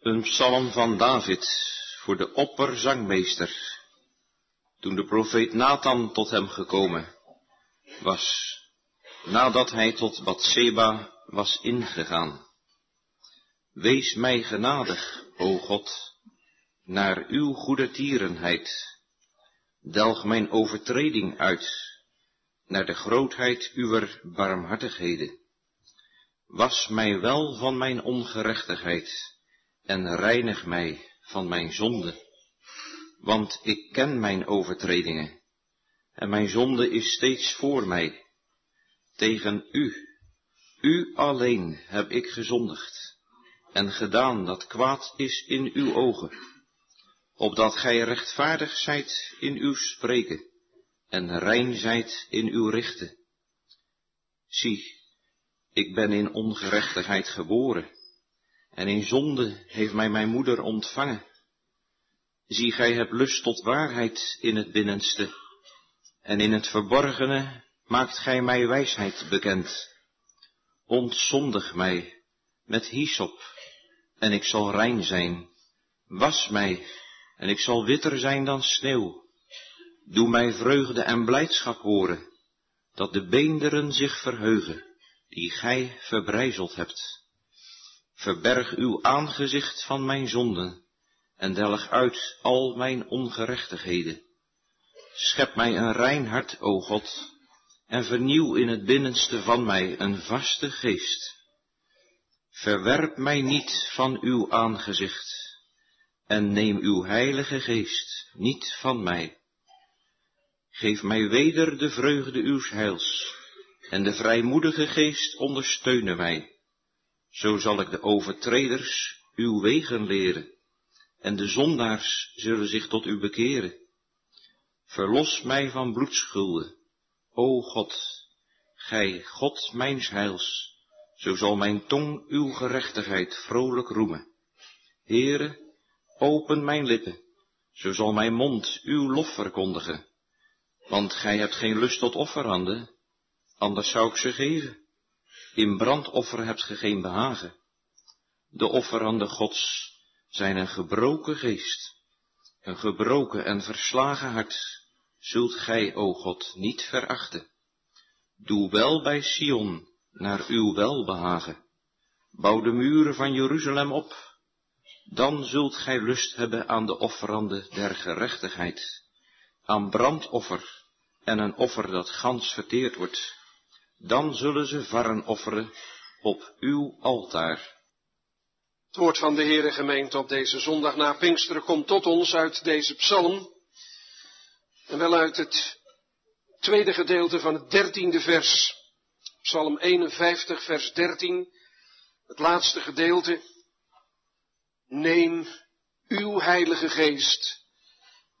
Een psalm van David voor de opperzangmeester, toen de profeet Nathan tot hem gekomen was, nadat hij tot Bathseba was ingegaan. Wees mij genadig, o God, naar uw goede tierenheid. Delg mijn overtreding uit, naar de grootheid uwer barmhartigheden. Was mij wel van mijn ongerechtigheid en reinig mij van mijn zonde. Want ik ken mijn overtredingen en mijn zonde is steeds voor mij. Tegen u, u alleen heb ik gezondigd en gedaan dat kwaad is in uw ogen, opdat gij rechtvaardig zijt in uw spreken en rein zijt in uw richten. Zie, ik ben in ongerechtigheid geboren, en in zonde heeft mij mijn moeder ontvangen. Zie, gij hebt lust tot waarheid in het binnenste, en in het verborgene maakt gij mij wijsheid bekend. Ontzondig mij met hyssop, en ik zal rein zijn. Was mij, en ik zal witter zijn dan sneeuw. Doe mij vreugde en blijdschap horen, dat de beenderen zich verheugen, die gij verbrijzeld hebt. Verberg uw aangezicht van mijn zonden, en delg uit al mijn ongerechtigheden. Schep mij een rein hart, o God, en vernieuw in het binnenste van mij een vaste geest. Verwerp mij niet van uw aangezicht, en neem uw heilige geest niet van mij. Geef mij weder de vreugde uws heils, en de vrijmoedige geest ondersteune mij. Zo zal ik de overtreders uw wegen leren, en de zondaars zullen zich tot u bekeren. Verlos mij van bloedschulden, o God, gij God mijns heils, zo zal mijn tong uw gerechtigheid vrolijk roemen. Heere, open mijn lippen, zo zal mijn mond uw lof verkondigen. Want gij hebt geen lust tot offeranden, anders zou ik ze geven. In brandoffer hebt ge geen behagen. De offeranden Gods zijn een gebroken geest, een gebroken en verslagen hart, zult gij, o God, niet verachten. Doe wel bij Sion naar uw welbehagen. Bouw de muren van Jeruzalem op. Dan zult gij lust hebben aan de offeranden der gerechtigheid, aan brandoffer en een offer dat gans verteerd wordt. Dan zullen ze varren offeren op uw altaar. Het woord van de Heere gemeente op deze zondag na Pinksteren komt tot ons uit deze psalm. En wel uit het tweede gedeelte van het dertiende vers. Psalm 51, vers 13. Het laatste gedeelte. Neem uw heilige geest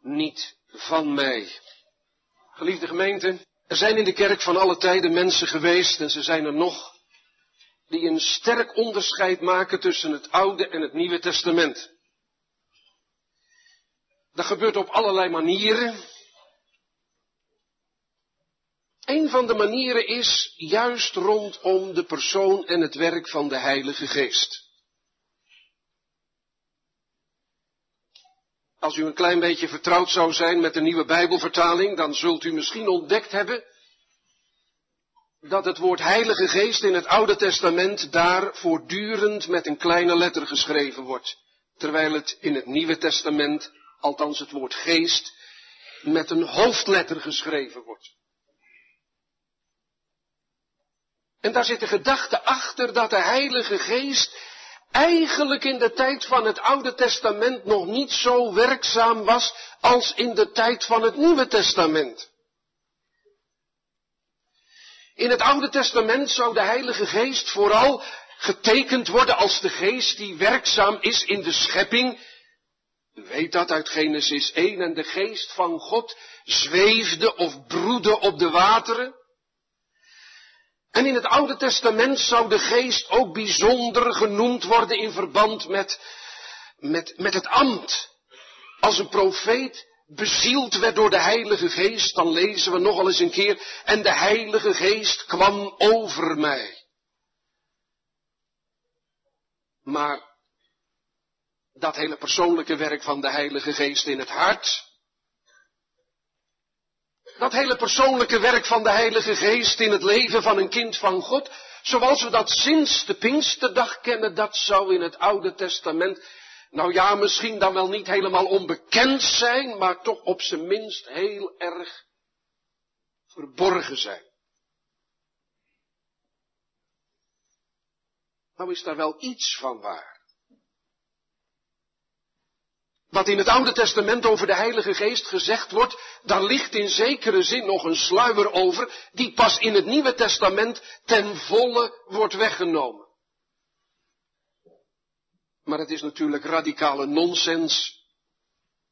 niet van mij. Geliefde gemeente, er zijn in de kerk van alle tijden mensen geweest en ze zijn er nog, die een sterk onderscheid maken tussen het Oude en het Nieuwe Testament. Dat gebeurt op allerlei manieren. Een van de manieren is juist rondom de persoon en het werk van de Heilige Geest. Als u een klein beetje vertrouwd zou zijn met de nieuwe Bijbelvertaling, dan zult u misschien ontdekt hebben dat het woord Heilige Geest in het Oude Testament daar voortdurend met een kleine letter geschreven wordt, terwijl het in het Nieuwe Testament, althans het woord Geest, met een hoofdletter geschreven wordt. En daar zit de gedachte achter dat de Heilige Geest eigenlijk in de tijd van het Oude Testament nog niet zo werkzaam was als in de tijd van het Nieuwe Testament. In het Oude Testament zou de Heilige Geest vooral getekend worden als de geest die werkzaam is in de schepping. U weet dat uit Genesis 1 en de geest van God zweefde of broedde op de wateren. En in het Oude Testament zou de geest ook bijzonder genoemd worden in verband met, met, met het ambt. Als een profeet bezield werd door de Heilige Geest, dan lezen we nogal eens een keer, en de Heilige Geest kwam over mij. Maar dat hele persoonlijke werk van de Heilige Geest in het hart. Dat hele persoonlijke werk van de Heilige Geest in het leven van een kind van God, zoals we dat sinds de Pinksterdag kennen, dat zou in het Oude Testament, nou ja, misschien dan wel niet helemaal onbekend zijn, maar toch op zijn minst heel erg verborgen zijn. Nou is daar wel iets van waar. Wat in het Oude Testament over de Heilige Geest gezegd wordt, daar ligt in zekere zin nog een sluier over, die pas in het Nieuwe Testament ten volle wordt weggenomen. Maar het is natuurlijk radicale nonsens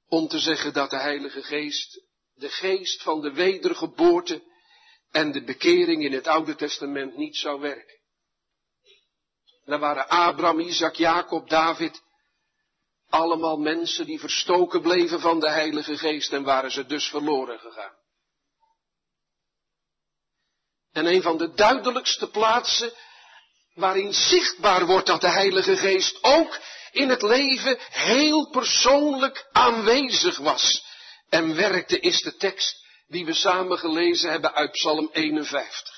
om te zeggen dat de Heilige Geest, de geest van de wedergeboorte en de bekering in het Oude Testament niet zou werken. Dan waren Abraham, Isaac, Jacob, David, allemaal mensen die verstoken bleven van de Heilige Geest en waren ze dus verloren gegaan. En een van de duidelijkste plaatsen waarin zichtbaar wordt dat de Heilige Geest ook in het leven heel persoonlijk aanwezig was en werkte is de tekst die we samen gelezen hebben uit Psalm 51.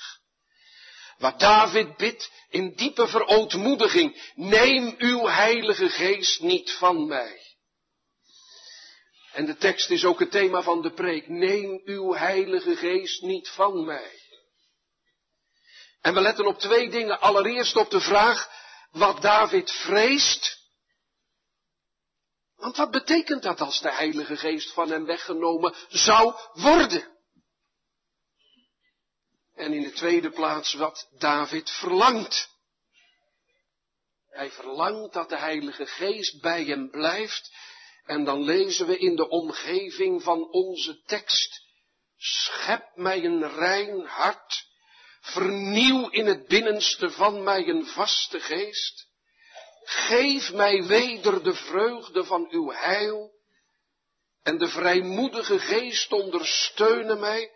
Waar David bidt in diepe verootmoediging, neem uw heilige geest niet van mij. En de tekst is ook het thema van de preek, neem uw heilige geest niet van mij. En we letten op twee dingen. Allereerst op de vraag wat David vreest. Want wat betekent dat als de Heilige Geest van hem weggenomen zou worden? En in de tweede plaats wat David verlangt. Hij verlangt dat de Heilige Geest bij hem blijft. En dan lezen we in de omgeving van onze tekst. Schep mij een rein hart. Vernieuw in het binnenste van mij een vaste geest. Geef mij weder de vreugde van uw heil. En de vrijmoedige geest ondersteunen mij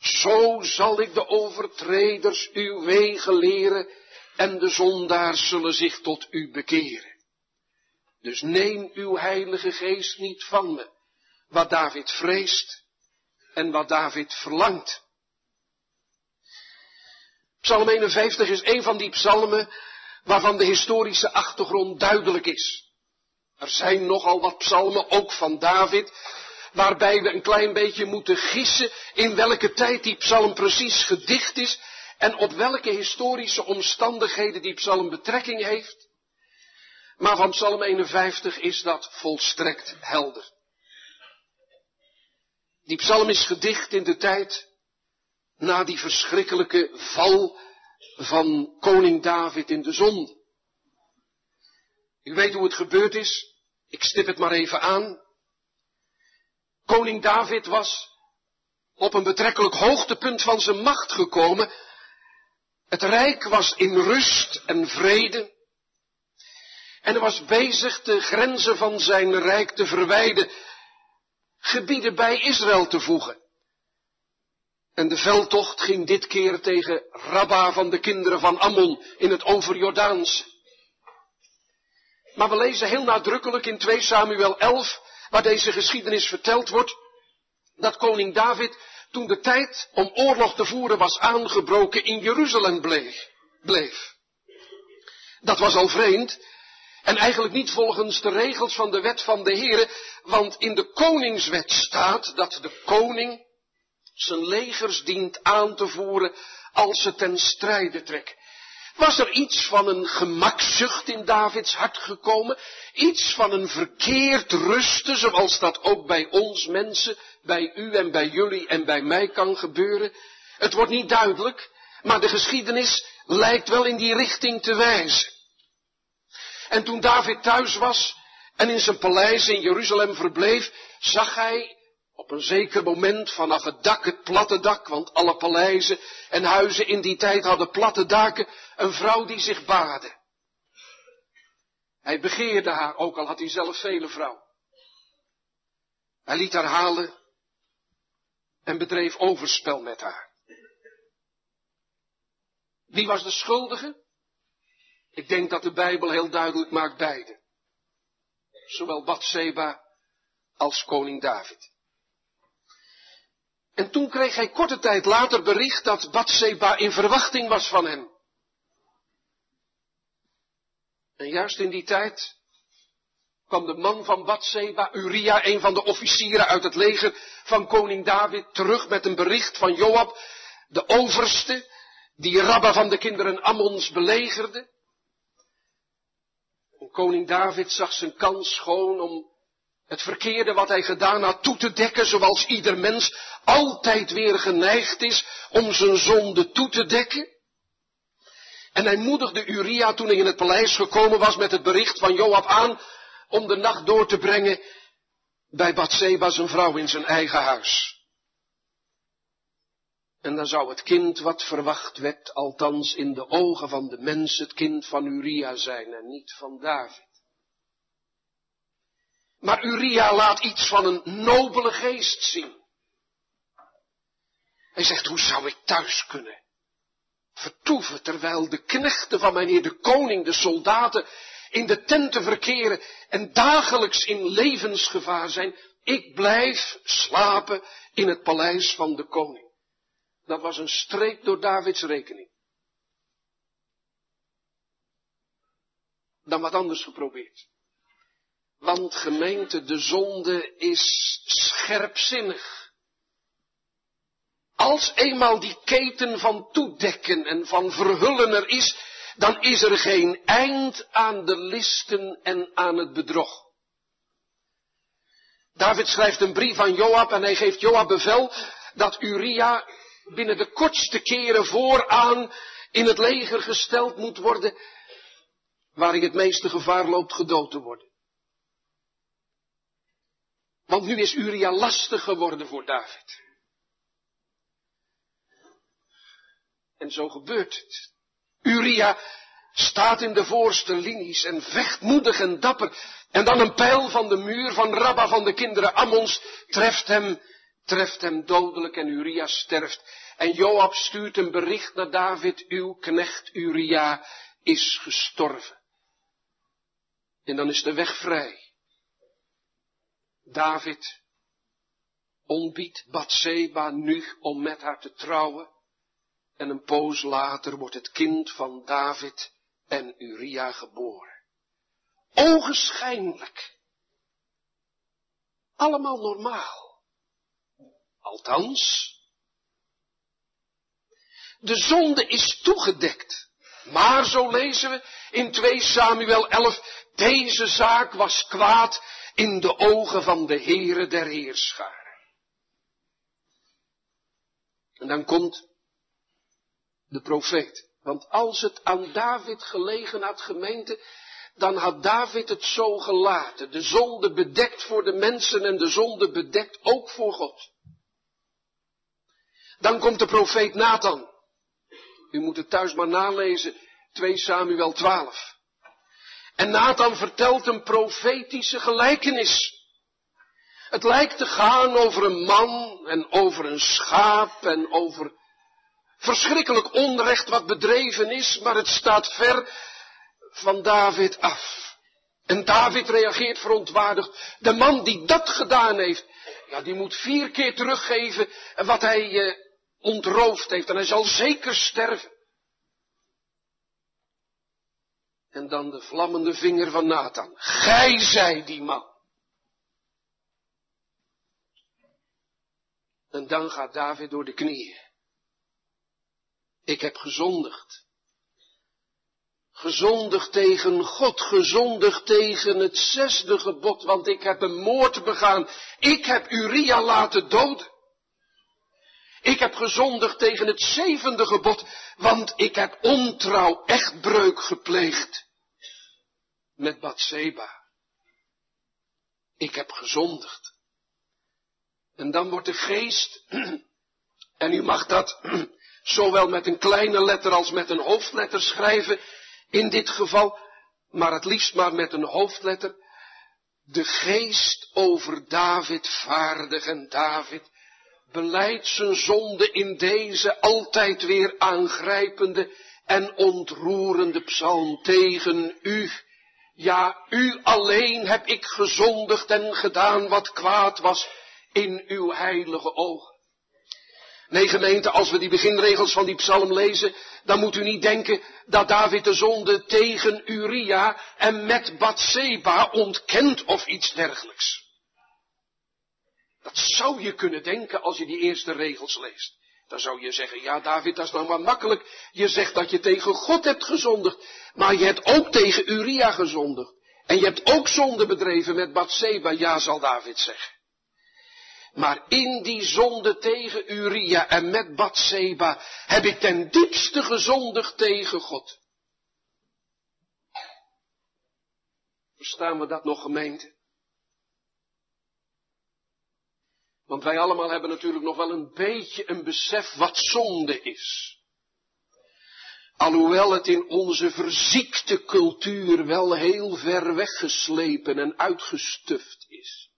zo zal ik de overtreders uw wegen leren en de zondaars zullen zich tot u bekeren. Dus neem uw heilige geest niet van me, wat David vreest en wat David verlangt. Psalm 51 is een van die psalmen waarvan de historische achtergrond duidelijk is. Er zijn nogal wat psalmen, ook van David, waarbij we een klein beetje moeten gissen in welke tijd die psalm precies gedicht is en op welke historische omstandigheden die psalm betrekking heeft. Maar van psalm 51 is dat volstrekt helder. Die psalm is gedicht in de tijd na die verschrikkelijke val van koning David in de zon. U weet hoe het gebeurd is. Ik stip het maar even aan. Koning David was op een betrekkelijk hoogtepunt van zijn macht gekomen. Het rijk was in rust en vrede. En hij was bezig de grenzen van zijn rijk te verwijden, gebieden bij Israël te voegen. En de veldtocht ging dit keer tegen Rabba van de kinderen van Ammon in het overjordaanse. Maar we lezen heel nadrukkelijk in 2 Samuel 11 waar deze geschiedenis verteld wordt, dat koning David toen de tijd om oorlog te voeren was aangebroken in Jeruzalem bleef. Dat was al vreemd en eigenlijk niet volgens de regels van de wet van de Here, want in de koningswet staat dat de koning zijn legers dient aan te voeren als ze ten strijde trekken. Was er iets van een gemakzucht in Davids hart gekomen? Iets van een verkeerd rusten, zoals dat ook bij ons mensen, bij u en bij jullie en bij mij kan gebeuren? Het wordt niet duidelijk, maar de geschiedenis lijkt wel in die richting te wijzen. En toen David thuis was en in zijn paleis in Jeruzalem verbleef, zag hij op een zeker moment vanaf het dak, het platte dak, want alle paleizen en huizen in die tijd hadden platte daken, een vrouw die zich baadde. Hij begeerde haar, ook al had hij zelf vele vrouwen. Hij liet haar halen en bedreef overspel met haar. Wie was de schuldige? Ik denk dat de Bijbel heel duidelijk maakt beide. zowel Bathseba als koning David. En toen kreeg hij korte tijd later bericht dat Bathseba in verwachting was van hem. En juist in die tijd kwam de man van Bathseba, Uria, een van de officieren uit het leger van koning David, terug met een bericht van Joab, de overste, die Rabba van de kinderen Ammons belegerde. En koning David zag zijn kans schoon om het verkeerde wat hij gedaan had toe te dekken, zoals ieder mens altijd weer geneigd is om zijn zonde toe te dekken. En hij moedigde Uria toen hij in het paleis gekomen was met het bericht van Joab aan om de nacht door te brengen bij Bathseba zijn vrouw in zijn eigen huis. En dan zou het kind wat verwacht werd, althans in de ogen van de mens, het kind van Uria zijn en niet van David. Maar Uria laat iets van een nobele geest zien. Hij zegt, hoe zou ik thuis kunnen vertoeven terwijl de knechten van mijn heer de koning, de soldaten, in de tenten verkeren en dagelijks in levensgevaar zijn. Ik blijf slapen in het paleis van de koning. Dat was een streep door Davids rekening. Dan wat anders geprobeerd. Want gemeente, de zonde is scherpzinnig. Als eenmaal die keten van toedekken en van verhullen er is, dan is er geen eind aan de listen en aan het bedrog. David schrijft een brief aan Joab en hij geeft Joab bevel dat Uria binnen de kortste keren vooraan in het leger gesteld moet worden, waar hij het meeste gevaar loopt gedood te worden. Want nu is Uria lastig geworden voor David. En zo gebeurt het. Uria staat in de voorste linies en vecht moedig en dapper. En dan een pijl van de muur van Rabba van de kinderen Ammons treft hem, treft hem dodelijk en Uria sterft. En Joab stuurt een bericht naar David, uw knecht Uria is gestorven. En dan is de weg vrij. David ontbiedt Bathseba nu om met haar te trouwen. En een poos later wordt het kind van David en Uria geboren. Ogenschijnlijk. Allemaal normaal. Althans, de zonde is toegedekt. Maar, zo lezen we in 2 Samuel 11, deze zaak was kwaad in de ogen van de Heere der Heerscharen. En dan komt de profeet. Want als het aan David gelegen had gemeente, dan had David het zo gelaten. De zonde bedekt voor de mensen en de zonde bedekt ook voor God. Dan komt de profeet Nathan. U moet het thuis maar nalezen. 2 Samuel 12. En Nathan vertelt een profetische gelijkenis. Het lijkt te gaan over een man en over een schaap en over verschrikkelijk onrecht wat bedreven is, maar het staat ver van David af. En David reageert verontwaardigd. De man die dat gedaan heeft, ja, die moet vier keer teruggeven wat hij eh, ontroofd heeft. En hij zal zeker sterven. En dan de vlammende vinger van Nathan. Gij zij die man. En dan gaat David door de knieën. Ik heb gezondigd. Gezondigd tegen God, gezondigd tegen het zesde gebod, want ik heb een moord begaan. Ik heb Uria laten doden. Ik heb gezondigd tegen het zevende gebod, want ik heb ontrouw, echtbreuk gepleegd met Bathseba. Ik heb gezondigd. En dan wordt de geest, en u mag dat zowel met een kleine letter als met een hoofdletter schrijven, in dit geval, maar het liefst maar met een hoofdletter, de geest over David vaardig en David beleidt zijn zonde in deze altijd weer aangrijpende en ontroerende psalm tegen u, Ja, u alleen heb ik gezondigd en gedaan wat kwaad was in uw heilige ogen. Nee, gemeente, als we die beginregels van die psalm lezen, dan moet u niet denken dat David de zonde tegen Uria en met Bathseba ontkent of iets dergelijks. Dat zou je kunnen denken als je die eerste regels leest. Dan zou je zeggen, ja David, dat is nou maar makkelijk. Je zegt dat je tegen God hebt gezondigd, maar je hebt ook tegen Uria gezondigd. En je hebt ook zonde bedreven met Bathseba, ja zal David zeggen. Maar in die zonde tegen Uria en met Bathseba heb ik ten diepste gezondigd tegen God. Verstaan we dat nog gemeente? Want wij allemaal hebben natuurlijk nog wel een beetje een besef wat zonde is. Alhoewel het in onze verziekte cultuur wel heel ver weggeslepen en uitgestuft is.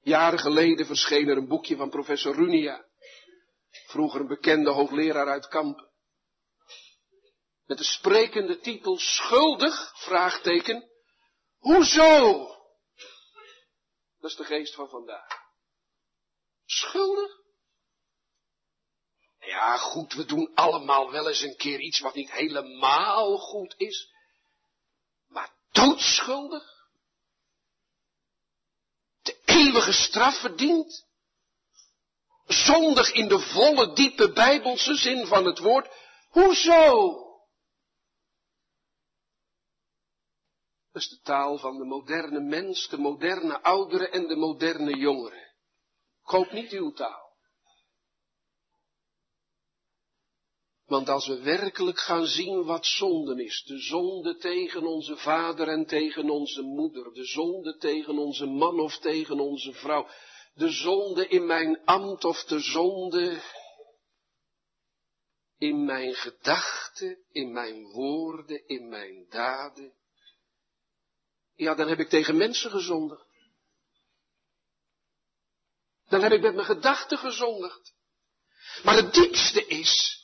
Jaren geleden verscheen er een boekje van professor Runia, vroeger een bekende hoogleraar uit Kampen. Met de sprekende titel Schuldig? Vraagteken. Hoezo? Dat is de geest van vandaag. Schuldig? Ja, goed, we doen allemaal wel eens een keer iets wat niet helemaal goed is. Maar doodschuldig? De eeuwige straf verdient? Zondig in de volle, diepe bijbelse zin van het woord? Hoezo? Is de taal van de moderne mens, de moderne ouderen en de moderne jongeren. Koop niet uw taal. Want als we werkelijk gaan zien wat zonden is, de zonde tegen onze vader en tegen onze moeder, de zonde tegen onze man of tegen onze vrouw, de zonde in mijn ambt of de zonde in mijn gedachten, in mijn woorden, in mijn daden, ja, dan heb ik tegen mensen gezondigd. Dan heb ik met mijn gedachten gezondigd. Maar het diepste is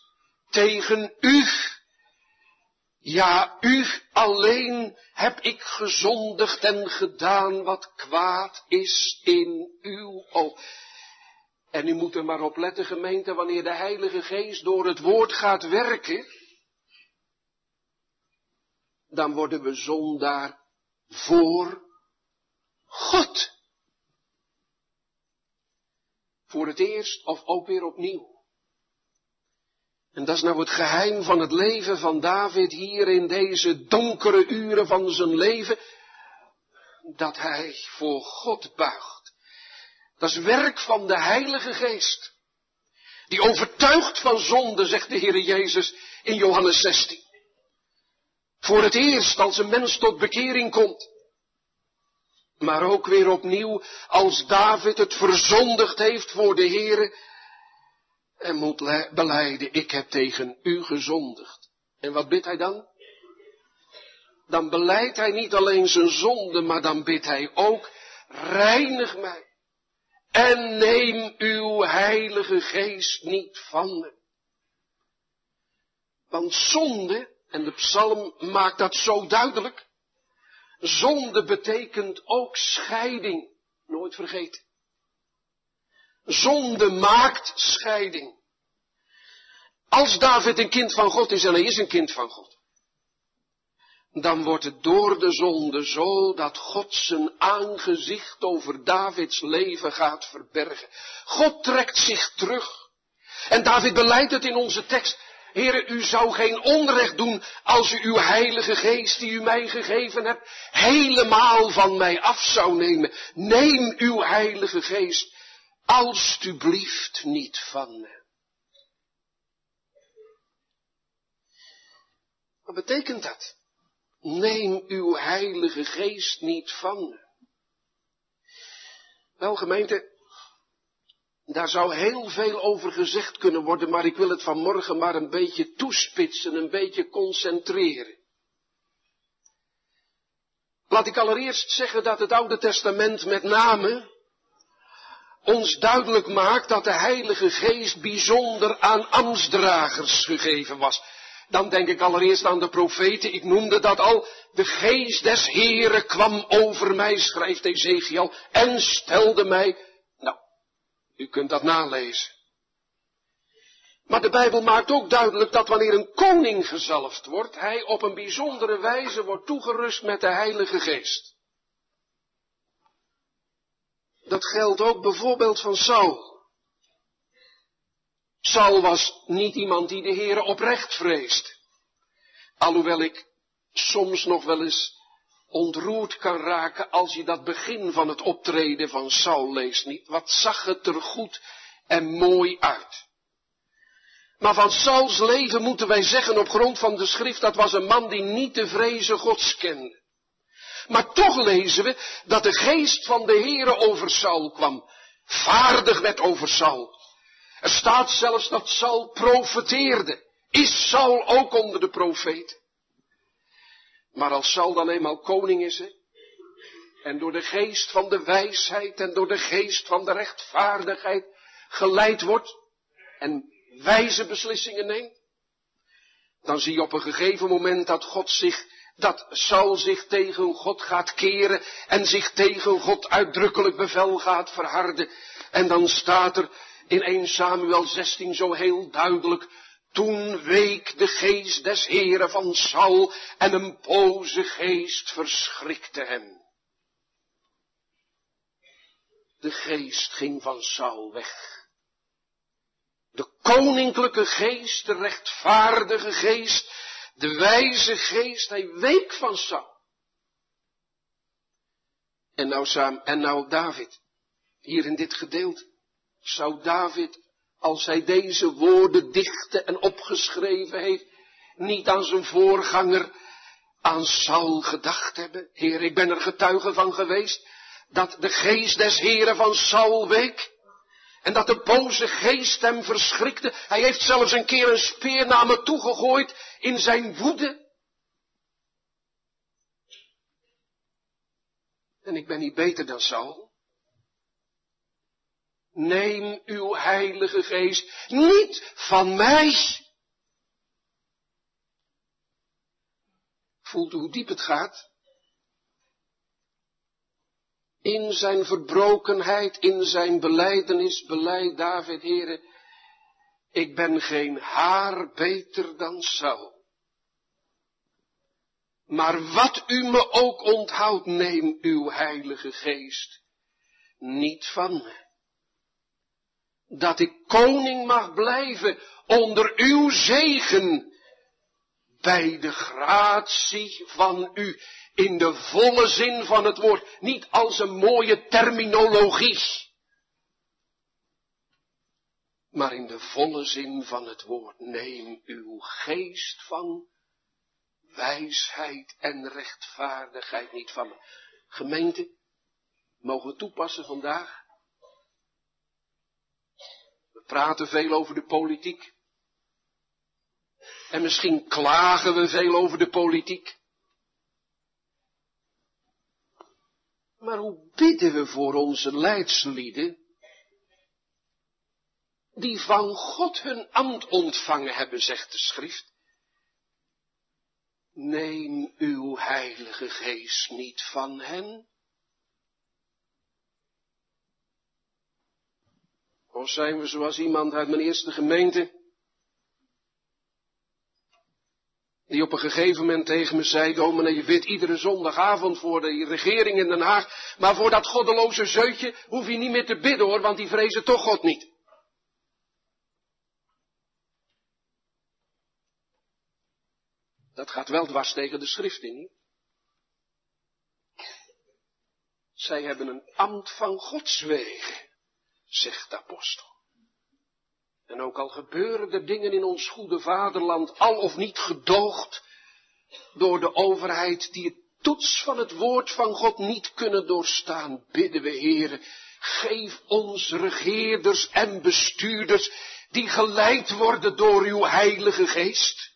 tegen u. Ja, u alleen heb ik gezondigd en gedaan wat kwaad is in uw oog. En u moet er maar op letten, gemeente, wanneer de Heilige Geest door het woord gaat werken, dan worden we zondaar voor God. Voor het eerst of ook weer opnieuw. En dat is nou het geheim van het leven van David hier in deze donkere uren van zijn leven. Dat hij voor God buigt. Dat is werk van de Heilige Geest. Die overtuigt van zonde, zegt de Heer Jezus in Johannes 16. Voor het eerst als een mens tot bekering komt. Maar ook weer opnieuw als David het verzondigd heeft voor de Heere. En moet beleiden, ik heb tegen u gezondigd. En wat bidt hij dan? Dan beleidt hij niet alleen zijn zonde, maar dan bidt hij ook, reinig mij. En neem uw heilige geest niet van me. Want zonde en de psalm maakt dat zo duidelijk. Zonde betekent ook scheiding. Nooit vergeten. Zonde maakt scheiding. Als David een kind van God is en hij is een kind van God. Dan wordt het door de zonde zo dat God zijn aangezicht over Davids leven gaat verbergen. God trekt zich terug. En David beleidt het in onze tekst. Heere, u zou geen onrecht doen als u uw heilige geest die u mij gegeven hebt, helemaal van mij af zou nemen. Neem uw heilige geest alstublieft niet van me. Wat betekent dat? Neem uw heilige geest niet van me. Wel gemeente, daar zou heel veel over gezegd kunnen worden, maar ik wil het vanmorgen maar een beetje toespitsen, een beetje concentreren. Laat ik allereerst zeggen dat het Oude Testament met name ons duidelijk maakt dat de Heilige Geest bijzonder aan ambtsdragers gegeven was. dan denk ik allereerst aan de profeten. Ik noemde dat al. De geest des Heren kwam over mij, schrijft Ezekiel, en stelde mij. U kunt dat nalezen. Maar de Bijbel maakt ook duidelijk dat wanneer een koning gezalfd wordt, hij op een bijzondere wijze wordt toegerust met de Heilige Geest. Dat geldt ook bijvoorbeeld van Saul. Saul was niet iemand die de Heere oprecht vreest. Alhoewel ik soms nog wel eens ontroerd kan raken als je dat begin van het optreden van Saul leest niet. Wat zag het er goed en mooi uit. Maar van Sauls leven moeten wij zeggen op grond van de schrift, dat was een man die niet de vrezen Gods kende. Maar toch lezen we dat de geest van de Heere over Saul kwam. Vaardig werd over Saul. Er staat zelfs dat Saul profeteerde. Is Saul ook onder de profeet? Maar als Saul dan eenmaal koning is, hè, en door de geest van de wijsheid en door de geest van de rechtvaardigheid geleid wordt en wijze beslissingen neemt, dan zie je op een gegeven moment dat God zich, dat Saul zich tegen God gaat keren en zich tegen God uitdrukkelijk bevel gaat verharden. En dan staat er in 1 Samuel 16 zo heel duidelijk, toen week de geest des heren van Saul en een boze geest verschrikte hem. De geest ging van Saul weg. De koninklijke geest, de rechtvaardige geest, de wijze geest, hij week van Saul. En nou en nou David, hier in dit gedeelte zou David, als hij deze woorden dichtte en opgeschreven heeft, niet aan zijn voorganger, aan Saul gedacht hebben? Heer, ik ben er getuige van geweest, dat de geest des Heren van Saul week. En dat de boze geest hem verschrikte. Hij heeft zelfs een keer een speer naar me toegegooid in zijn woede. En ik ben niet beter dan Saul. Neem uw heilige geest niet van mij. Voelt u hoe diep het gaat? In zijn verbrokenheid, in zijn beleidenis, beleid David, heren, ik ben geen haar beter dan Saul. Maar wat u me ook onthoudt, neem uw heilige geest niet van me dat ik koning mag blijven onder uw zegen, bij de gratie van u, in de volle zin van het woord, niet als een mooie terminologie, maar in de volle zin van het woord, neem uw geest van wijsheid en rechtvaardigheid niet van me. Gemeente, mogen we toepassen vandaag? Praten veel over de politiek. En misschien klagen we veel over de politiek. Maar hoe bidden we voor onze leidslieden, die van God hun ambt ontvangen hebben, zegt de schrift. Neem uw heilige geest niet van hen. Of zijn we zoals iemand uit mijn eerste gemeente, die op een gegeven moment tegen me zei, dominee, je bidt iedere zondagavond voor de regering in Den Haag, maar voor dat goddeloze zeutje hoef je niet meer te bidden hoor, want die vrezen toch God niet. Dat gaat wel dwars tegen de schrift in, niet? Zij hebben een ambt van Gods wegen zegt de apostel. En ook al gebeuren er dingen in ons goede vaderland, al of niet gedoogd door de overheid, die het toets van het woord van God niet kunnen doorstaan, bidden we, heren, geef ons regeerders en bestuurders, die geleid worden door uw heilige geest.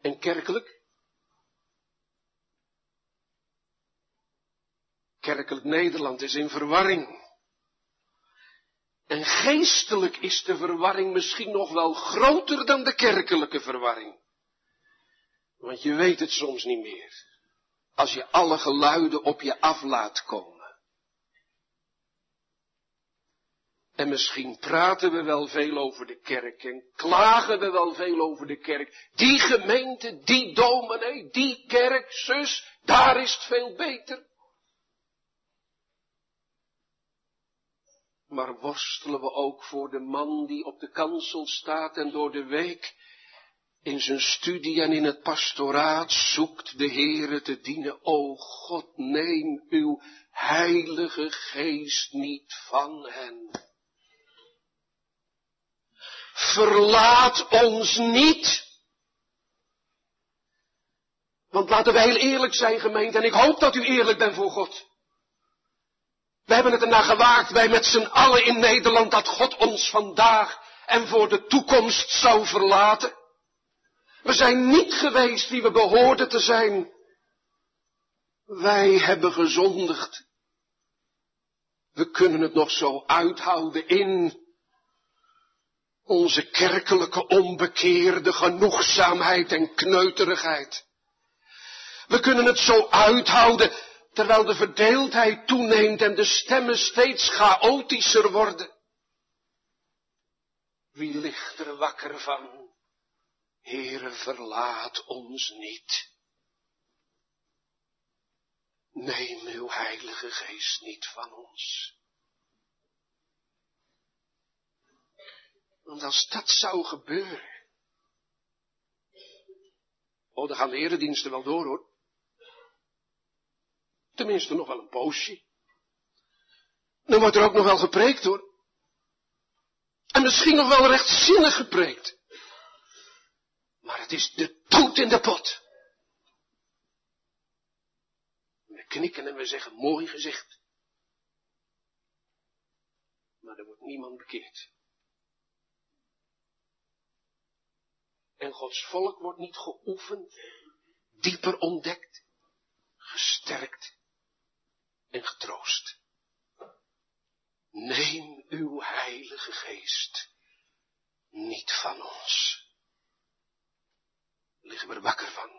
En kerkelijk, Kerkelijk Nederland is in verwarring. En geestelijk is de verwarring misschien nog wel groter dan de kerkelijke verwarring. Want je weet het soms niet meer. Als je alle geluiden op je af laat komen. En misschien praten we wel veel over de kerk en klagen we wel veel over de kerk. Die gemeente, die dominee, die kerk, zus, daar is het veel beter. Maar worstelen we ook voor de man die op de kansel staat en door de week in zijn studie en in het pastoraat zoekt de Heere te dienen. O God, neem uw heilige geest niet van hen. Verlaat ons niet. Want laten we heel eerlijk zijn, gemeente, en ik hoop dat u eerlijk bent voor God. We hebben het ernaar gewaagd, wij met z'n allen in Nederland, dat God ons vandaag en voor de toekomst zou verlaten. We zijn niet geweest wie we behoorden te zijn. Wij hebben gezondigd. We kunnen het nog zo uithouden in onze kerkelijke onbekeerde genoegzaamheid en kneuterigheid. We kunnen het zo uithouden terwijl de verdeeldheid toeneemt en de stemmen steeds chaotischer worden. Wie ligt er wakker van? Heere, verlaat ons niet. Neem uw heilige geest niet van ons. Want als dat zou gebeuren. Oh, dan gaan de erediensten wel door hoor. Tenminste nog wel een poosje. Dan wordt er ook nog wel gepreekt hoor. En misschien nog wel rechtzinnig gepreekt. Maar het is de dood in de pot. We knikken en we zeggen mooi gezegd. Maar er wordt niemand bekeerd. En Gods volk wordt niet geoefend, dieper ontdekt, gesterkt en getroost. Neem uw heilige geest niet van ons. Liggen we er wakker van.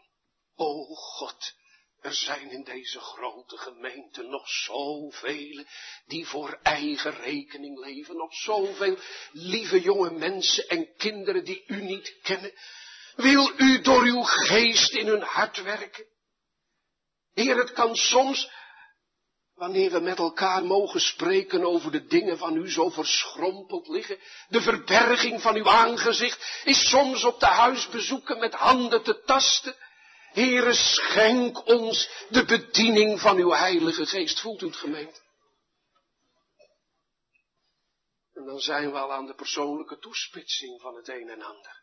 O God, er zijn in deze grote gemeente nog zoveel die voor eigen rekening leven. Nog zoveel lieve jonge mensen en kinderen die u niet kennen. Wil u door uw geest in hun hart werken? Heer, het kan soms, wanneer we met elkaar mogen spreken over de dingen van u zo verschrompeld liggen, de verberging van uw aangezicht, is soms op de huisbezoeken met handen te tasten. Heere, schenk ons de bediening van uw heilige geest. Voelt u het gemeente? En dan zijn we al aan de persoonlijke toespitsing van het een en ander.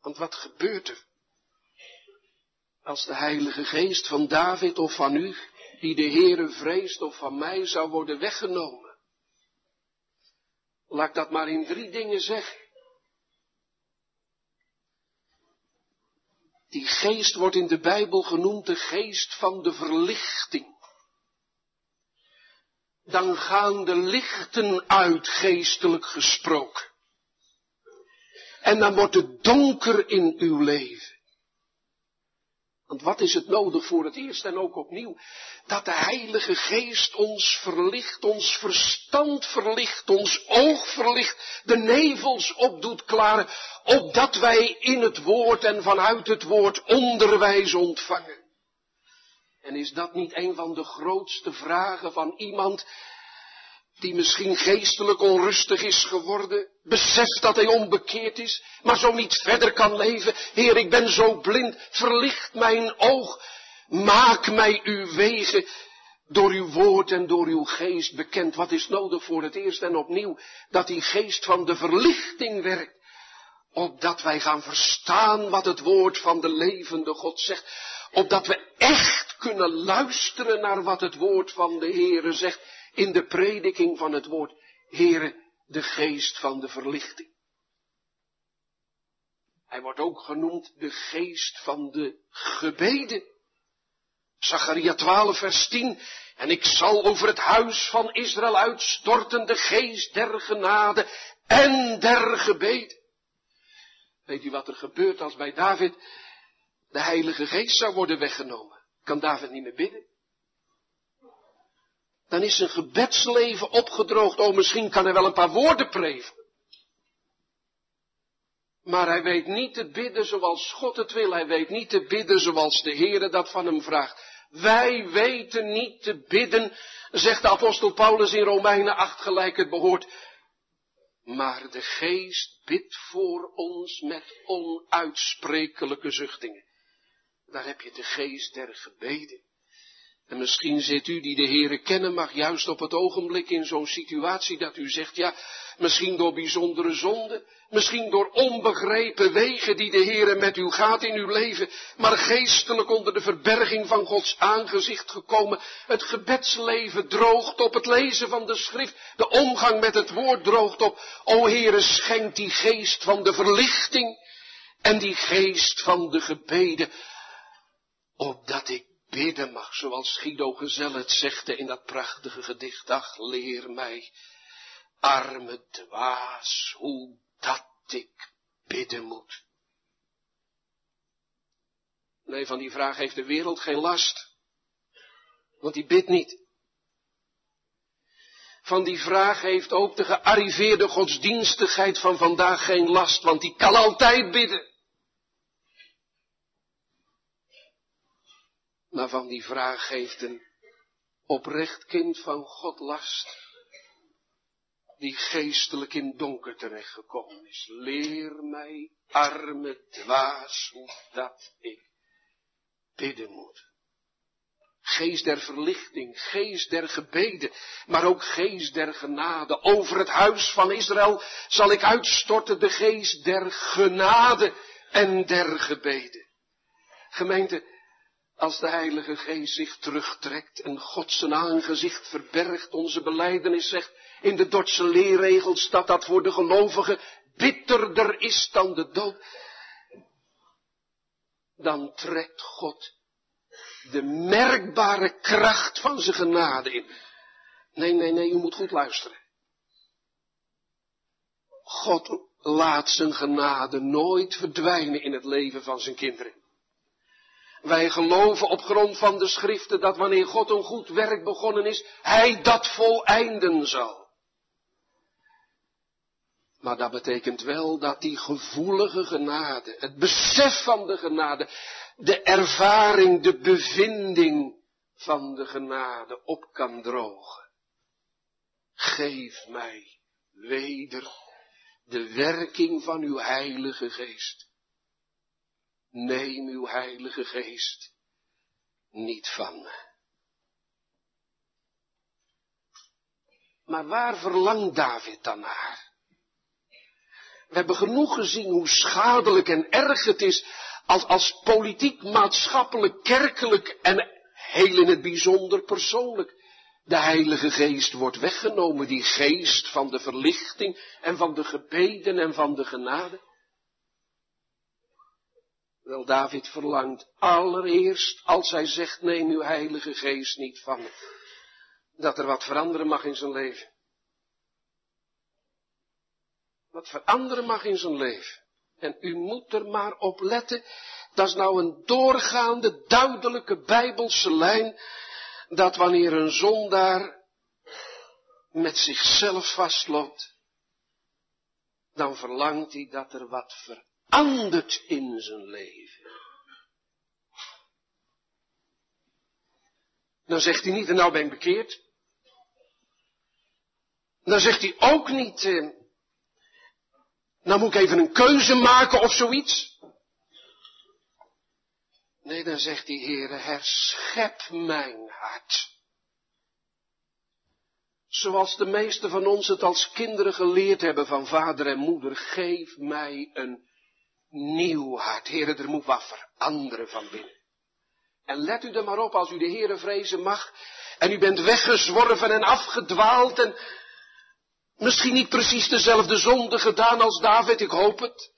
Want wat gebeurt er? Als de heilige geest van David of van u, die de Heere vreest of van mij zou worden weggenomen. Laat ik dat maar in drie dingen zeggen. Die geest wordt in de Bijbel genoemd de geest van de verlichting. Dan gaan de lichten uit geestelijk gesproken. En dan wordt het donker in uw leven. Want wat is het nodig voor het eerst en ook opnieuw? Dat de Heilige Geest ons verlicht, ons verstand verlicht, ons oog verlicht, de nevels opdoet klaren, opdat wij in het woord en vanuit het woord onderwijs ontvangen. En is dat niet een van de grootste vragen van iemand die misschien geestelijk onrustig is geworden, beseft dat hij onbekeerd is, maar zo niet verder kan leven. Heer, ik ben zo blind, verlicht mijn oog, maak mij uw wegen door uw woord en door uw geest bekend. Wat is nodig voor het eerst en opnieuw? Dat die geest van de verlichting werkt, opdat wij gaan verstaan wat het woord van de levende God zegt, opdat we echt kunnen luisteren naar wat het woord van de Heere zegt in de prediking van het woord, Heere, de geest van de verlichting. Hij wordt ook genoemd de geest van de gebeden. Zacharia 12 vers 10, En ik zal over het huis van Israël uitstorten de geest der genade en der gebeden. Weet u wat er gebeurt als bij David de Heilige Geest zou worden weggenomen? Kan David niet meer bidden? Dan is zijn gebedsleven opgedroogd. Oh, misschien kan hij wel een paar woorden preven. Maar hij weet niet te bidden zoals God het wil. Hij weet niet te bidden zoals de Heere dat van hem vraagt. Wij weten niet te bidden, zegt de apostel Paulus in Romeinen 8 gelijk het behoort. Maar de geest bidt voor ons met onuitsprekelijke zuchtingen. Daar heb je de geest der gebeden. En misschien zit u die de Heere kennen mag juist op het ogenblik in zo'n situatie dat u zegt, ja, misschien door bijzondere zonden, misschien door onbegrepen wegen die de Heere met u gaat in uw leven, maar geestelijk onder de verberging van Gods aangezicht gekomen. Het gebedsleven droogt op, het lezen van de schrift, de omgang met het woord droogt op. O Heere, schenk die geest van de verlichting en die geest van de gebeden, opdat ik bidden mag, zoals Guido Gezel het zegde in dat prachtige gedicht. Ach, leer mij, arme dwaas, hoe dat ik bidden moet. Nee, van die vraag heeft de wereld geen last. Want die bidt niet. Van die vraag heeft ook de gearriveerde godsdienstigheid van vandaag geen last, want die kan altijd bidden. Maar van die vraag heeft een oprecht kind van God last, die geestelijk in donker terechtgekomen is. Leer mij, arme dwaas, hoe dat ik bidden moet. Geest der verlichting, geest der gebeden, maar ook geest der genade. Over het huis van Israël zal ik uitstorten de geest der genade en der gebeden. Gemeente, als de Heilige Geest zich terugtrekt en God zijn aangezicht verbergt, onze beleidenis zegt in de Dordtse leerregels dat dat voor de gelovigen bitterder is dan de dood, dan trekt God de merkbare kracht van zijn genade in. Nee, nee, nee, u moet goed luisteren. God laat zijn genade nooit verdwijnen in het leven van zijn kinderen. Wij geloven op grond van de schriften dat wanneer God een goed werk begonnen is, Hij dat voleinden zal. Maar dat betekent wel dat die gevoelige genade, het besef van de genade, de ervaring, de bevinding van de genade op kan drogen. Geef mij weder de werking van uw heilige geest neem uw heilige geest niet van me. Maar waar verlangt David dan naar? We hebben genoeg gezien hoe schadelijk en erg het is als, als politiek, maatschappelijk, kerkelijk en heel in het bijzonder persoonlijk de Heilige Geest wordt weggenomen, die geest van de verlichting en van de gebeden en van de genade. Wel, David verlangt allereerst, als hij zegt, neem uw heilige geest niet van dat er wat veranderen mag in zijn leven. Wat veranderen mag in zijn leven. En u moet er maar op letten, dat is nou een doorgaande, duidelijke bijbelse lijn, dat wanneer een zondaar met zichzelf vastloopt, dan verlangt hij dat er wat verandert verandert in zijn leven. Dan zegt hij niet, en nou ben ik bekeerd. Dan zegt hij ook niet, eh, nou moet ik even een keuze maken of zoiets. Nee, dan zegt die Heere, herschep mijn hart. Zoals de meesten van ons het als kinderen geleerd hebben van vader en moeder, geef mij een nieuw hart. Heren, er moet wat veranderen van binnen. En let u er maar op als u de Heere vrezen mag. En u bent weggezworven en afgedwaald en misschien niet precies dezelfde zonde gedaan als David, ik hoop het.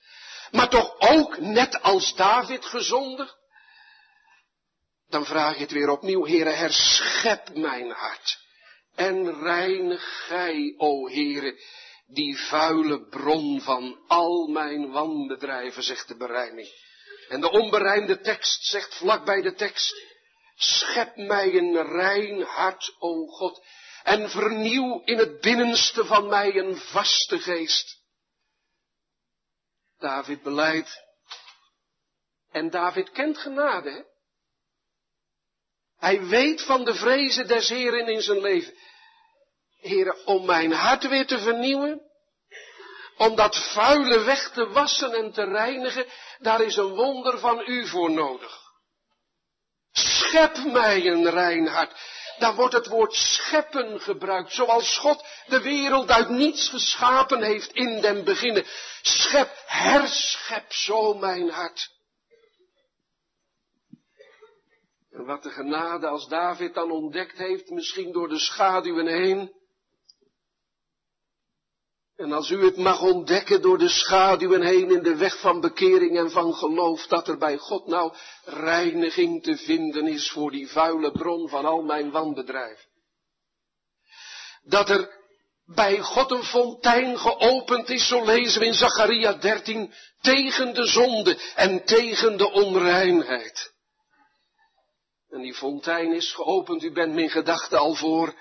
Maar toch ook net als David gezondigd. dan vraag je het weer opnieuw, Heere, herschep mijn hart. En reinig gij, o Heere, die vuile bron van al mijn wanbedrijven, zegt de berijming. En de onberijmde tekst zegt vlak bij de tekst, schep mij een rein hart, o God, en vernieuw in het binnenste van mij een vaste geest. David beleidt. En David kent genade, hè? Hij weet van de vrezen des Heren in zijn leven. Heren, om mijn hart weer te vernieuwen, om dat vuile weg te wassen en te reinigen, daar is een wonder van u voor nodig. Schep mij een rein hart. Daar wordt het woord scheppen gebruikt, zoals God de wereld uit niets geschapen heeft in den beginnen. Schep, herschep zo mijn hart. En wat de genade als David dan ontdekt heeft, misschien door de schaduwen heen. En als u het mag ontdekken door de schaduwen heen in de weg van bekering en van geloof, dat er bij God nou reiniging te vinden is voor die vuile bron van al mijn wanbedrijf. Dat er bij God een fontein geopend is, zo lezen we in Zacharia 13, tegen de zonde en tegen de onreinheid. En die fontein is geopend, u bent mijn gedachte al voor,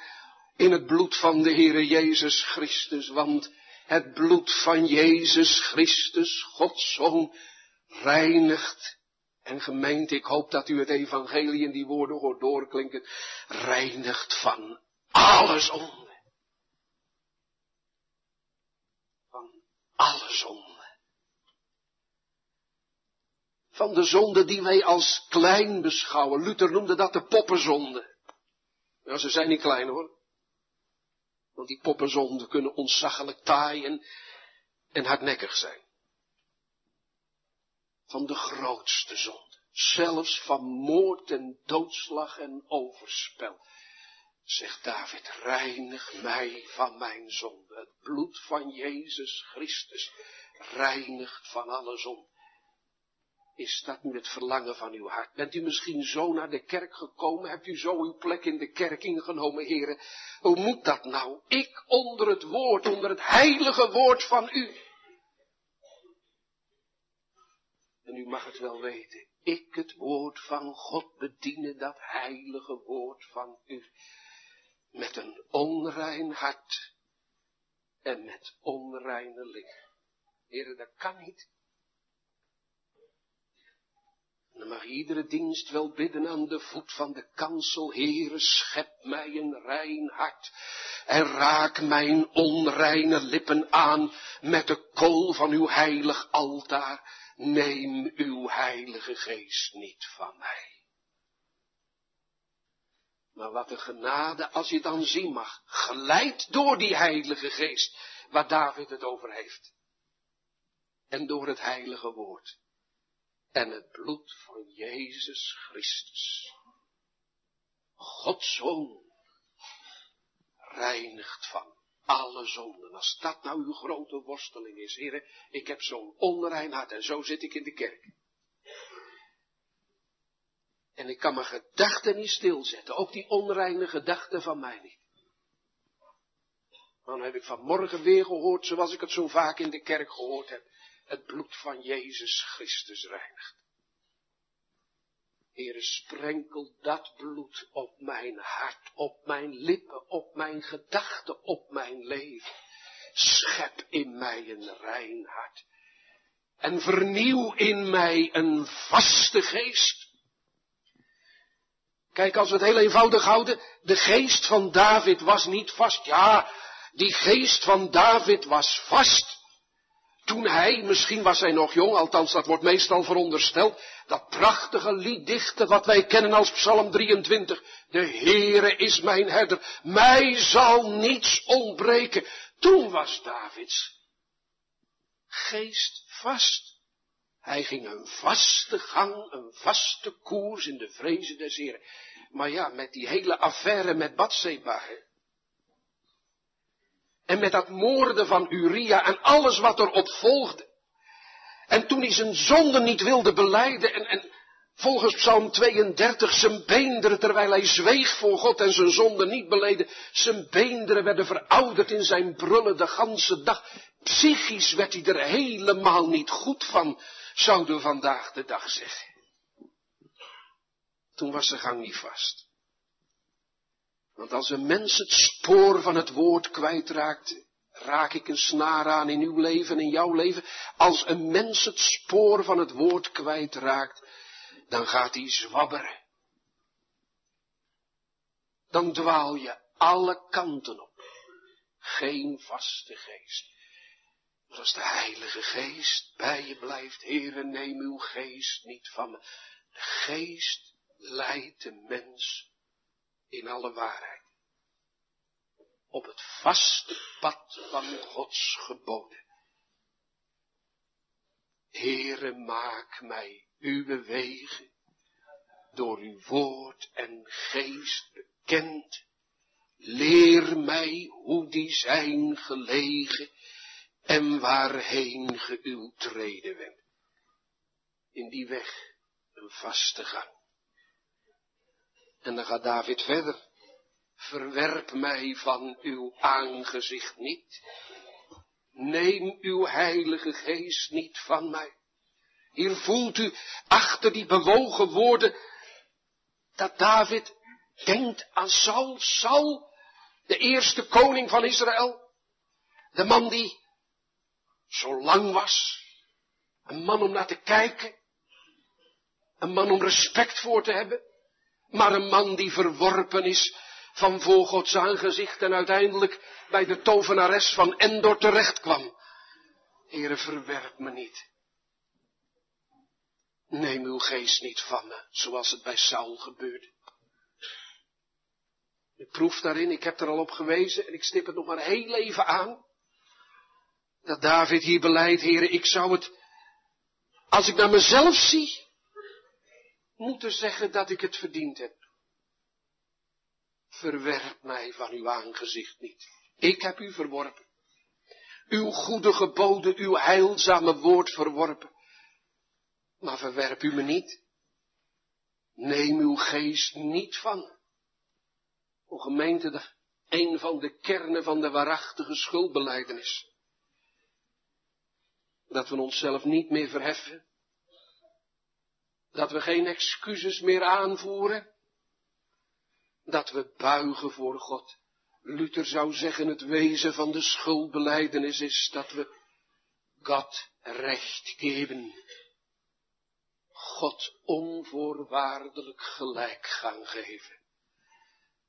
in het bloed van de Heere Jezus Christus, want het bloed van Jezus Christus, Gods Zoon, reinigt. En gemeente, ik hoop dat u het evangelie in die woorden hoort doorklinken, reinigt van alle zonde. Van alle zonde van de zonde die wij als klein beschouwen. Luther noemde dat de poppenzonde. Ja, ze zijn niet klein hoor. Want die poppenzonden kunnen ontzaglijk taaien en hardnekkig zijn. Van de grootste zonde. Zelfs van moord en doodslag en overspel. Zegt David, reinig mij van mijn zonde. Het bloed van Jezus Christus reinigt van alle zonde. Is dat nu het verlangen van uw hart? Bent u misschien zo naar de kerk gekomen? Hebt u zo uw plek in de kerk ingenomen, heren? Hoe moet dat nou? Ik onder het woord, onder het heilige woord van u. En u mag het wel weten. Ik het woord van God bedienen, dat heilige woord van u. Met een onrein hart en met onreine lichaam. Heren, dat kan niet. Dan mag iedere dienst wel bidden aan de voet van de kansel. Heere, schep mij een rein hart. En raak mijn onreine lippen aan met de kool van uw heilig altaar. Neem uw heilige geest niet van mij. Maar wat een genade als je dan zien mag, geleid door die heilige geest, waar David het over heeft. En door het heilige woord en het bloed van Jezus Christus. Gods Zoon reinigt van alle zonden. Als dat nou uw grote worsteling is, heren, ik heb zo'n onrein hart en zo zit ik in de kerk. En ik kan mijn gedachten niet stilzetten, ook die onreine gedachten van mij niet. Dan heb ik vanmorgen weer gehoord, zoals ik het zo vaak in de kerk gehoord heb het bloed van Jezus Christus reinigt. Heere, sprenkel dat bloed op mijn hart, op mijn lippen, op mijn gedachten, op mijn leven. Schep in mij een rein hart. En vernieuw in mij een vaste geest. Kijk, als we het heel eenvoudig houden, de geest van David was niet vast. Ja, die geest van David was vast toen hij, misschien was hij nog jong, althans dat wordt meestal verondersteld, dat prachtige lied dichtte wat wij kennen als Psalm 23. De Heere is mijn herder, mij zal niets ontbreken. Toen was Davids geest vast. Hij ging een vaste gang, een vaste koers in de vrezen des Heeren. Maar ja, met die hele affaire met Batseba, en met dat moorden van Uria en alles wat erop volgde. En toen hij zijn zonde niet wilde beleiden en, en Volgens Psalm 32, zijn beenderen terwijl hij zweeg voor God en zijn zonde niet beleden, zijn beenderen werden verouderd in zijn brullen de ganse dag. Psychisch werd hij er helemaal niet goed van, zouden we vandaag de dag zeggen. Toen was de gang niet vast. Want als een mens het spoor van het woord kwijtraakt, raak ik een snaar aan in uw leven en in jouw leven. Als een mens het spoor van het woord kwijtraakt, dan gaat hij zwabberen. Dan dwaal je alle kanten op. Geen vaste geest. Maar als de Heilige Geest bij je blijft, Heere, neem uw geest niet van me. De geest leidt de mens in alle waarheid. Op het vaste pad van Gods geboden. Heere, maak mij uw wegen door uw woord en geest bekend. Leer mij hoe die zijn gelegen en waarheen ge uw treden wendt. In die weg een vaste gang. En dan gaat David verder. Verwerp mij van uw aangezicht niet. Neem uw heilige geest niet van mij. Hier voelt u achter die bewogen woorden dat David denkt aan Saul, Saul, de eerste koning van Israël. De man die zo lang was. Een man om naar te kijken. Een man om respect voor te hebben. Maar een man die verworpen is van voor Gods aangezicht en uiteindelijk bij de tovenares van Endor terecht kwam. Heere, verwerp me niet. Neem uw geest niet van me, zoals het bij Saul gebeurde. Ik proef daarin, ik heb er al op gewezen en ik stip het nog maar heel even aan. Dat David hier beleidt, heren, ik zou het, als ik naar mezelf zie, moeten zeggen dat ik het verdiend heb. Verwerp mij van uw aangezicht niet. Ik heb u verworpen. Uw goede geboden, uw heilzame woord verworpen. Maar verwerp u me niet. Neem uw geest niet van. O gemeente, een van de kernen van de waarachtige schuldbeleidenis. Dat we onszelf niet meer verheffen. Dat we geen excuses meer aanvoeren. Dat we buigen voor God. Luther zou zeggen, het wezen van de schuldbeleidenis is dat we God recht geven. God onvoorwaardelijk gelijk gaan geven.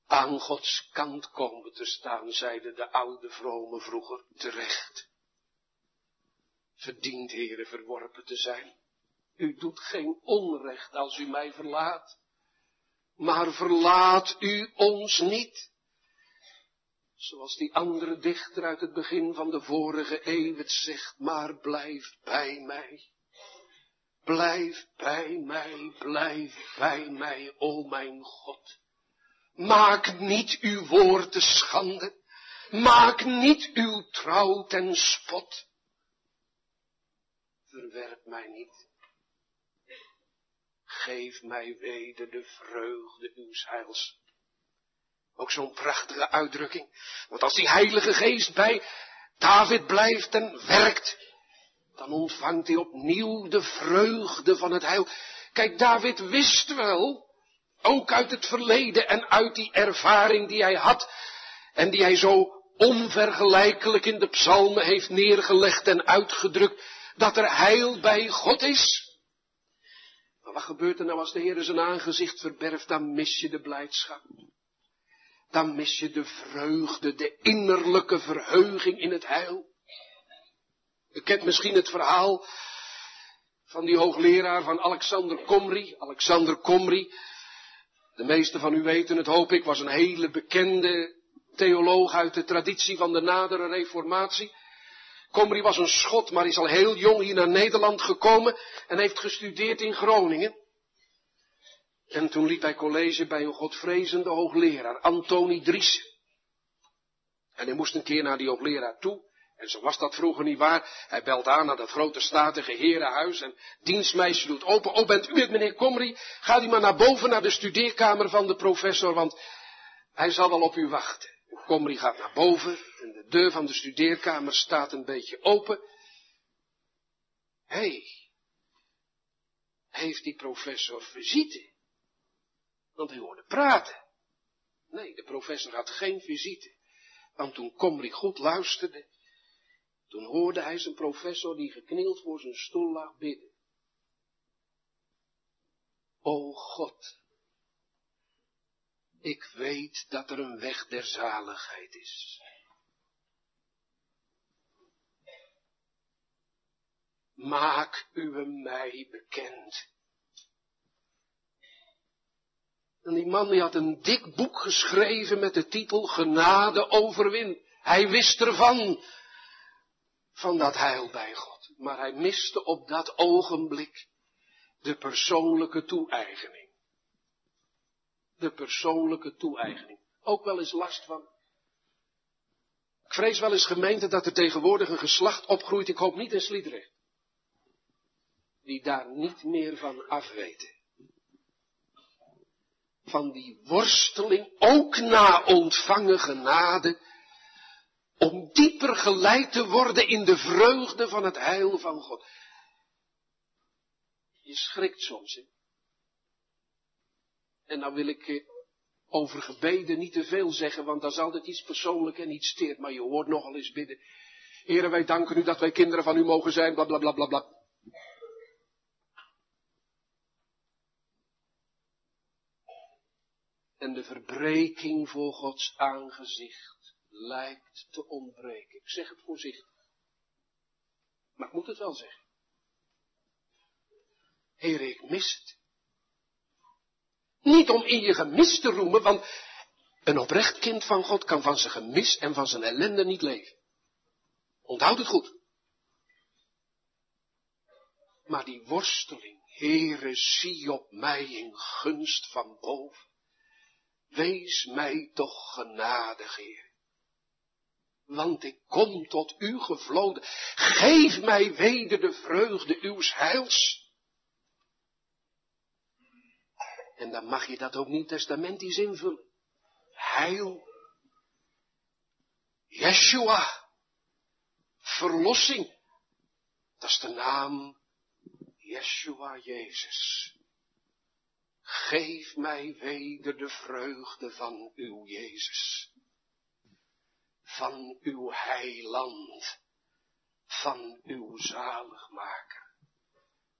Aan Gods kant komen te staan, zeiden de oude vrome vroeger terecht. Verdient, heren, verworpen te zijn. U doet geen onrecht als u mij verlaat. Maar verlaat u ons niet. Zoals die andere dichter uit het begin van de vorige eeuw het zegt, maar blijf bij mij. Blijf bij mij, blijf bij mij, o mijn God. Maak niet uw woord te schande. Maak niet uw trouw ten spot. Verwerp mij niet. Geef mij weder de vreugde uw heils. Ook zo'n prachtige uitdrukking. Want als die heilige geest bij David blijft en werkt, dan ontvangt hij opnieuw de vreugde van het heil. Kijk, David wist wel, ook uit het verleden en uit die ervaring die hij had, en die hij zo onvergelijkelijk in de psalmen heeft neergelegd en uitgedrukt, dat er heil bij God is. Maar wat gebeurt er nou als de Heer zijn aangezicht verberft? Dan mis je de blijdschap. Dan mis je de vreugde, de innerlijke verheuging in het heil. U kent misschien het verhaal van die hoogleraar van Alexander Komri. Alexander Komri, de meeste van u weten het hoop ik, was een hele bekende theoloog uit de traditie van de nadere reformatie. Komri was een schot, maar is al heel jong hier naar Nederland gekomen en heeft gestudeerd in Groningen. En toen liep hij college bij een godvrezende hoogleraar, Antoni Dries. En hij moest een keer naar die hoogleraar toe En zo was dat vroeger niet waar. Hij belt aan naar dat grote statige herenhuis en dienstmeisje doet open. Oh, bent u het, meneer Comrie? Gaat u maar naar boven naar de studeerkamer van de professor, want hij zal wel op u wachten. Comrie gaat naar boven en de deur van de studeerkamer staat een beetje open. Hé, heeft die professor visite? Want hij hoorde praten. Nee, de professor had geen visite. Want toen Comrie goed luisterde, toen hoorde hij zijn professor die geknield voor zijn stoel lag bidden. O God, ik weet dat er een weg der zaligheid is. Maak u mij bekend. En die man die had een dik boek geschreven met de titel Genade overwin. Hij wist ervan, van dat heil bij God. Maar hij miste op dat ogenblik de persoonlijke toe-eigening. De persoonlijke toe-eigening. Ook wel eens last van. Ik vrees wel eens gemeente dat er tegenwoordig een geslacht opgroeit, ik hoop niet in Sliedrecht. Die daar niet meer van afweten. Van die worsteling, ook na ontvangen genade, om dieper geleid te worden in de vreugde van het heil van God. Je schrikt soms, hè? En nou wil ik eh, over gebeden niet te veel zeggen, want dat is altijd iets persoonlijk en iets steert, maar je hoort nogal eens bidden. Heren, wij danken u dat wij kinderen van u mogen zijn, bla bla bla bla bla. En de verbreking voor Gods aangezicht lijkt te ontbreken. Ik zeg het voorzichtig. Maar ik moet het wel zeggen. Heer, ik mis het. Niet om in je gemis te roemen, want een oprecht kind van God kan van zijn gemis en van zijn ellende niet leven. Onthoud het goed. Maar die worsteling, Heere, zie op mij in gunst van boven. Wees mij toch genadig, Heer want ik kom tot u gevloden. Geef mij weder de vreugde uws heils. En dan mag je dat ook niet testamentisch invullen. Heil. Yeshua. Verlossing. Dat is de naam Yeshua Jezus. Geef mij weder de vreugde van uw Jezus van uw heiland, van uw zaligmaker.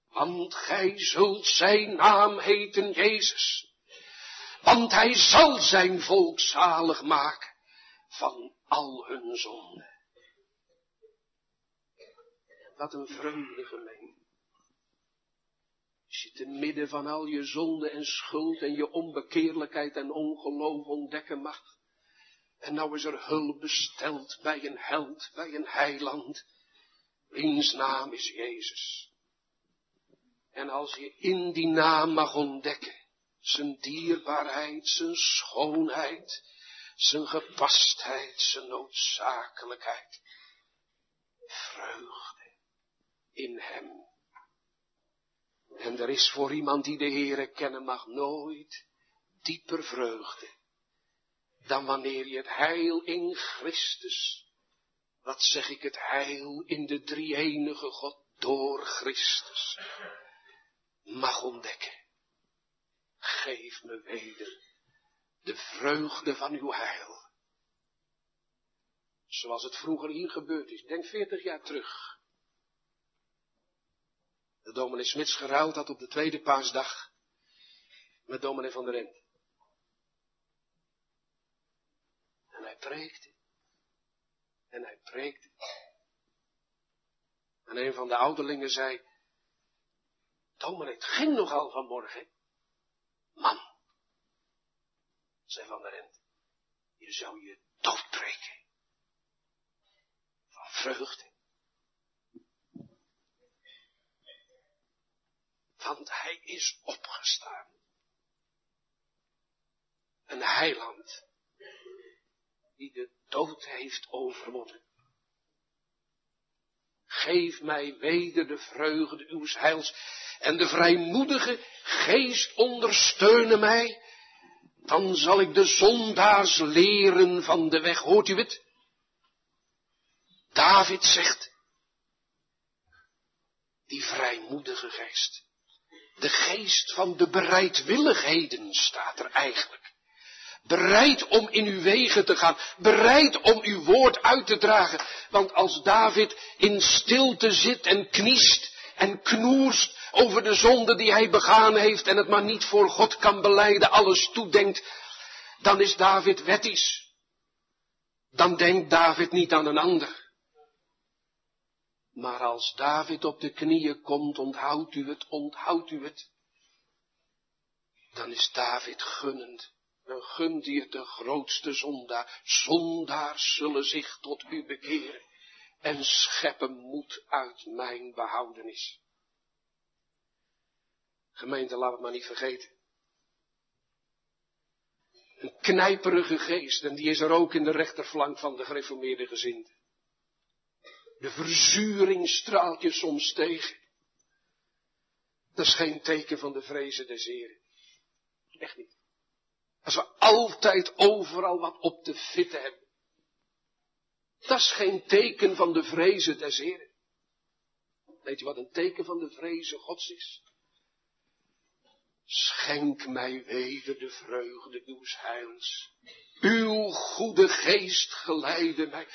Want gij zult zijn naam heten Jezus, want hij zal zijn volk zalig maken van al hun zonden. Wat een vreugde gemeen. Als je te midden van al je zonde en schuld en je onbekeerlijkheid en ongeloof ontdekken mag, en nou is er hulp besteld bij een held, bij een heiland, wiens naam is Jezus. En als je in die naam mag ontdekken, zijn dierbaarheid, zijn schoonheid, zijn gepastheid, zijn noodzakelijkheid, vreugde in hem. En er is voor iemand die de Heere kennen mag nooit dieper vreugde dan wanneer je het heil in Christus, wat zeg ik, het heil in de drie-enige God door Christus, mag ontdekken. Geef me weder de vreugde van uw heil. Zoals het vroeger hier gebeurd is. Denk veertig jaar terug. De dominee Smits geruild had op de tweede paasdag met dominee van der Rent. preekte. En hij preekte. En een van de ouderlingen zei, Dominee, het ging nogal vanmorgen. Man, zei Van der Rent, je zou je doodbreken. Van vreugde. Want hij is opgestaan. Een heiland die de dood heeft overwonnen. geef mij weder de vreugde uw heils. En de vrijmoedige geest ondersteunen mij. Dan zal ik de zondaars leren van de weg. Hoort u het? David zegt, die vrijmoedige geest. De geest van de bereidwilligheden staat er eigenlijk. Bereid om in uw wegen te gaan. Bereid om uw woord uit te dragen. Want als David in stilte zit en kniest en knoerst over de zonde die hij begaan heeft en het maar niet voor God kan beleiden, alles toedenkt, dan is David wettisch. Dan denkt David niet aan een ander. Maar als David op de knieën komt, onthoudt u het, onthoudt u het. Dan is David gunnend. Dan gunt hij het de grootste zondaar. Zondaars zullen zich tot u bekeren en scheppen moed uit mijn behoudenis. Gemeente, laat het maar niet vergeten. Een knijperige geest, en die is er ook in de rechterflank van de gereformeerde gezind. De verzuring straalt je soms tegen. Dat is geen teken van de vrezen des Heren. Echt niet. Als we altijd overal wat op te fitten hebben. Dat is geen teken van de vrezen des Heren. Weet je wat een teken van de vrezen Gods is? Schenk mij weder de vreugde uw heils. Uw goede geest geleide mij.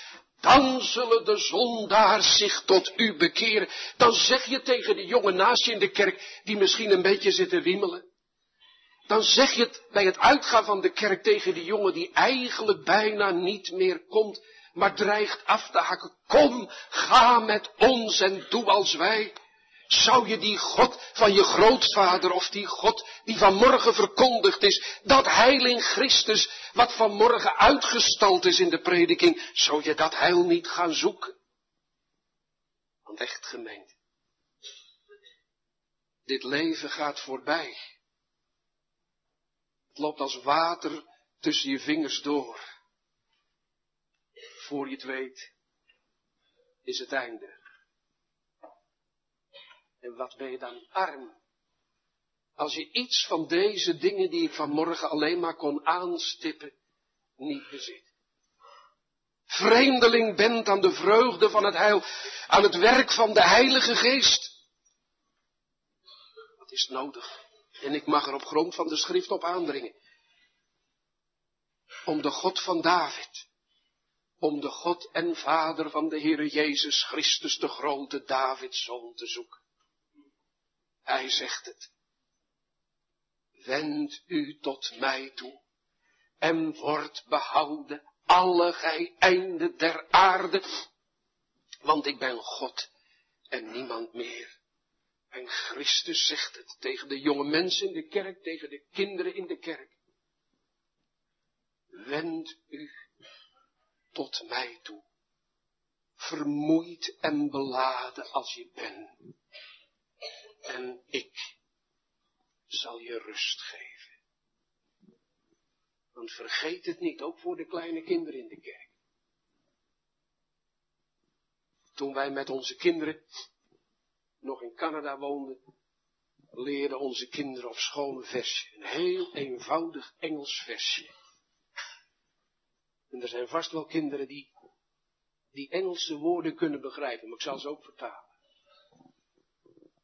Dan zullen de zondaars zich tot u bekeren. Dan zeg je tegen de jongen naast je in de kerk, die misschien een beetje zit te wiemelen. Dan zeg je het bij het uitgaan van de kerk tegen die jongen die eigenlijk bijna niet meer komt, maar dreigt af te hakken. Kom, ga met ons en doe als wij. Zou je die God van je grootvader of die God die vanmorgen verkondigd is, dat heil in Christus, wat vanmorgen uitgestald is in de prediking, zou je dat heil niet gaan zoeken? Want echt gemeend, dit leven gaat voorbij. Het loopt als water tussen je vingers door. Voor je het weet, is het einde. En wat ben je dan arm? Als je iets van deze dingen die ik vanmorgen alleen maar kon aanstippen, niet bezit. Vreemdeling bent aan de vreugde van het heil, aan het werk van de Heilige Geest. Wat is nodig? En ik mag er op grond van de schrift op aandringen. Om de God van David, om de God en Vader van de Heere Jezus Christus, de grote Davids zoon te zoeken. Hij zegt het. Wend u tot mij toe en wordt behouden alle gij einden der aarde, want ik ben God en niemand meer. En Christus zegt het tegen de jonge mensen in de kerk, tegen de kinderen in de kerk. Wend u tot mij toe, vermoeid en beladen als je bent en ik zal je rust geven. Want vergeet het niet, ook voor de kleine kinderen in de kerk. Toen wij met onze kinderen nog in Canada woonden, leerden onze kinderen op school een versje. Een heel eenvoudig Engels versje. En er zijn vast wel kinderen die die Engelse woorden kunnen begrijpen, maar ik zal ze ook vertalen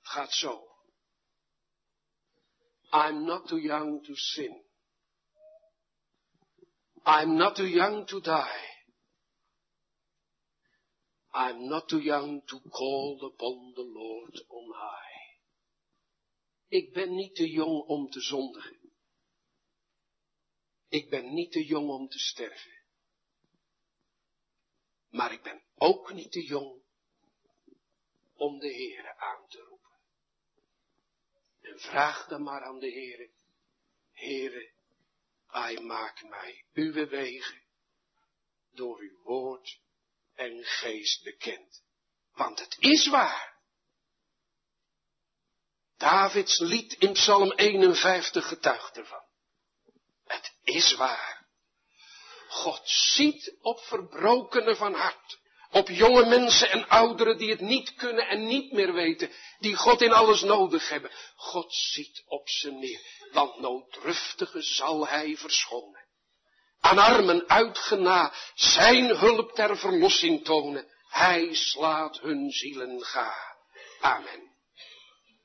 gaat zo. I'm not too young to sin. I'm not too young to die. I'm not too young to call upon the Lord on high. Ik ben niet te jong om te zondigen. Ik ben niet te jong om te sterven. Maar ik ben ook niet te jong om de Heere aan te roepen. Vraag dan maar aan de Heere. Heere, hij maak mij uw wegen door uw woord en geest bekend. Want het is waar. Davids lied in Psalm 51 getuigt ervan. Het is waar. God ziet op verbrokenen van hart, Op jonge mensen en ouderen die het niet kunnen en niet meer weten. Die God in alles nodig hebben. God ziet op ze neer. Want nooddruftige zal hij verschonen. Aan armen uitgena zijn hulp ter verlossing tonen. Hij slaat hun zielen ga. Amen.